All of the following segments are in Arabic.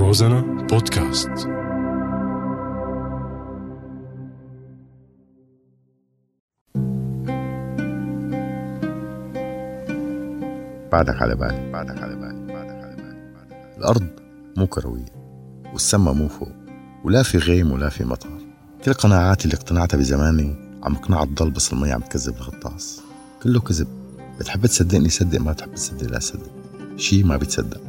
روزانا بودكاست. بعدك على بالي بعدك على بالي بعدك على بالي الأرض مو كروية والسما مو فوق ولا في غيم ولا في مطر كل قناعاتي اللي اقتنعتها بزماني عم اقنعها تضل بس المي عم تكذب الغطاس. كله كذب. بتحب تصدقني صدق ما بتحب تصدق لا صدق. شي ما بيتصدق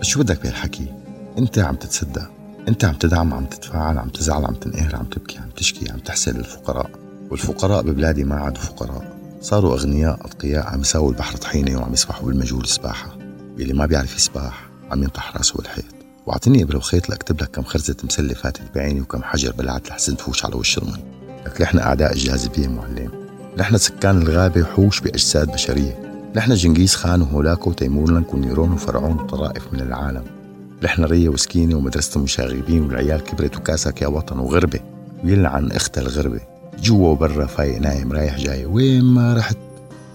شو بدك بهالحكي؟ انت عم تتصدق انت عم تدعم عم تتفاعل عم تزعل عم تنقهر عم تبكي عم تشكي عم تحسن للفقراء والفقراء ببلادي ما عادوا فقراء. صاروا أغنياء اتقياء عم يساووا البحر طحينة وعم يسبحوا بالمجهول سباحة. يلي ما بيعرف يسبح عم ينطح راسه بالحيط. وأعطيني ابره وخيط لأكتب لك كم خرزة مسله فاتت بعيني وكم حجر بلعت لحسن تفوش على وش المي لك نحن أعداء الجاذبيه معلم. نحن سكان الغابة وحوش بأجساد بشرية. نحن جنكيز خان وهولاكو وتيمورلنك ونيرون وفرعون وطرائف من العالم. نحن ريا وسكينة ومدرسة المشاغبين والعيال كبرت وكاسك يا وطن وغربة. ويلعن اختها الغربة. جوا وبرا فايق نايم رايح جاي. وين ما رحت؟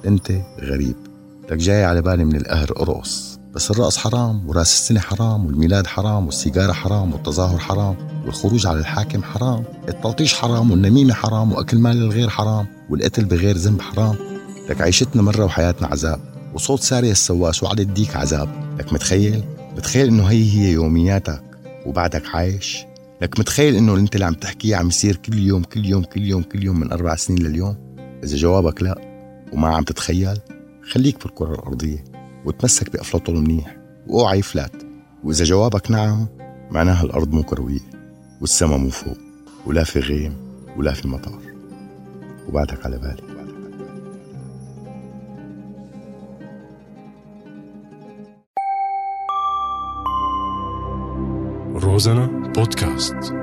انت غريب. لك جاي على بالي من القهر قرص بس الرقص حرام وراس السنة حرام والميلاد حرام والسيجارة حرام والتظاهر حرام والخروج على الحاكم حرام التلطيش حرام والنميمة حرام وأكل مال الغير حرام والقتل بغير ذنب حرام. لك عيشتنا مرة وحياتنا عذاب وصوت سارية السواس وعلى الديك عذاب. لك متخيل؟ متخيل إنه هي هي يومياتك وبعدك عايش؟ لك متخيل إنه اللي أنت اللي عم تحكيه عم يصير كل يوم كل يوم كل يوم كل يوم من أربع سنين لليوم؟ إذا جوابك لا وما عم تتخيل خليك في الكرة الأرضية وتمسك بأفلاطون منيح واوعى يفلت وإذا جوابك نعم معناها الأرض مو كروية والسما مو فوق ولا في غيم ولا في مطر وبعدك على بالي. روزانا بودكاست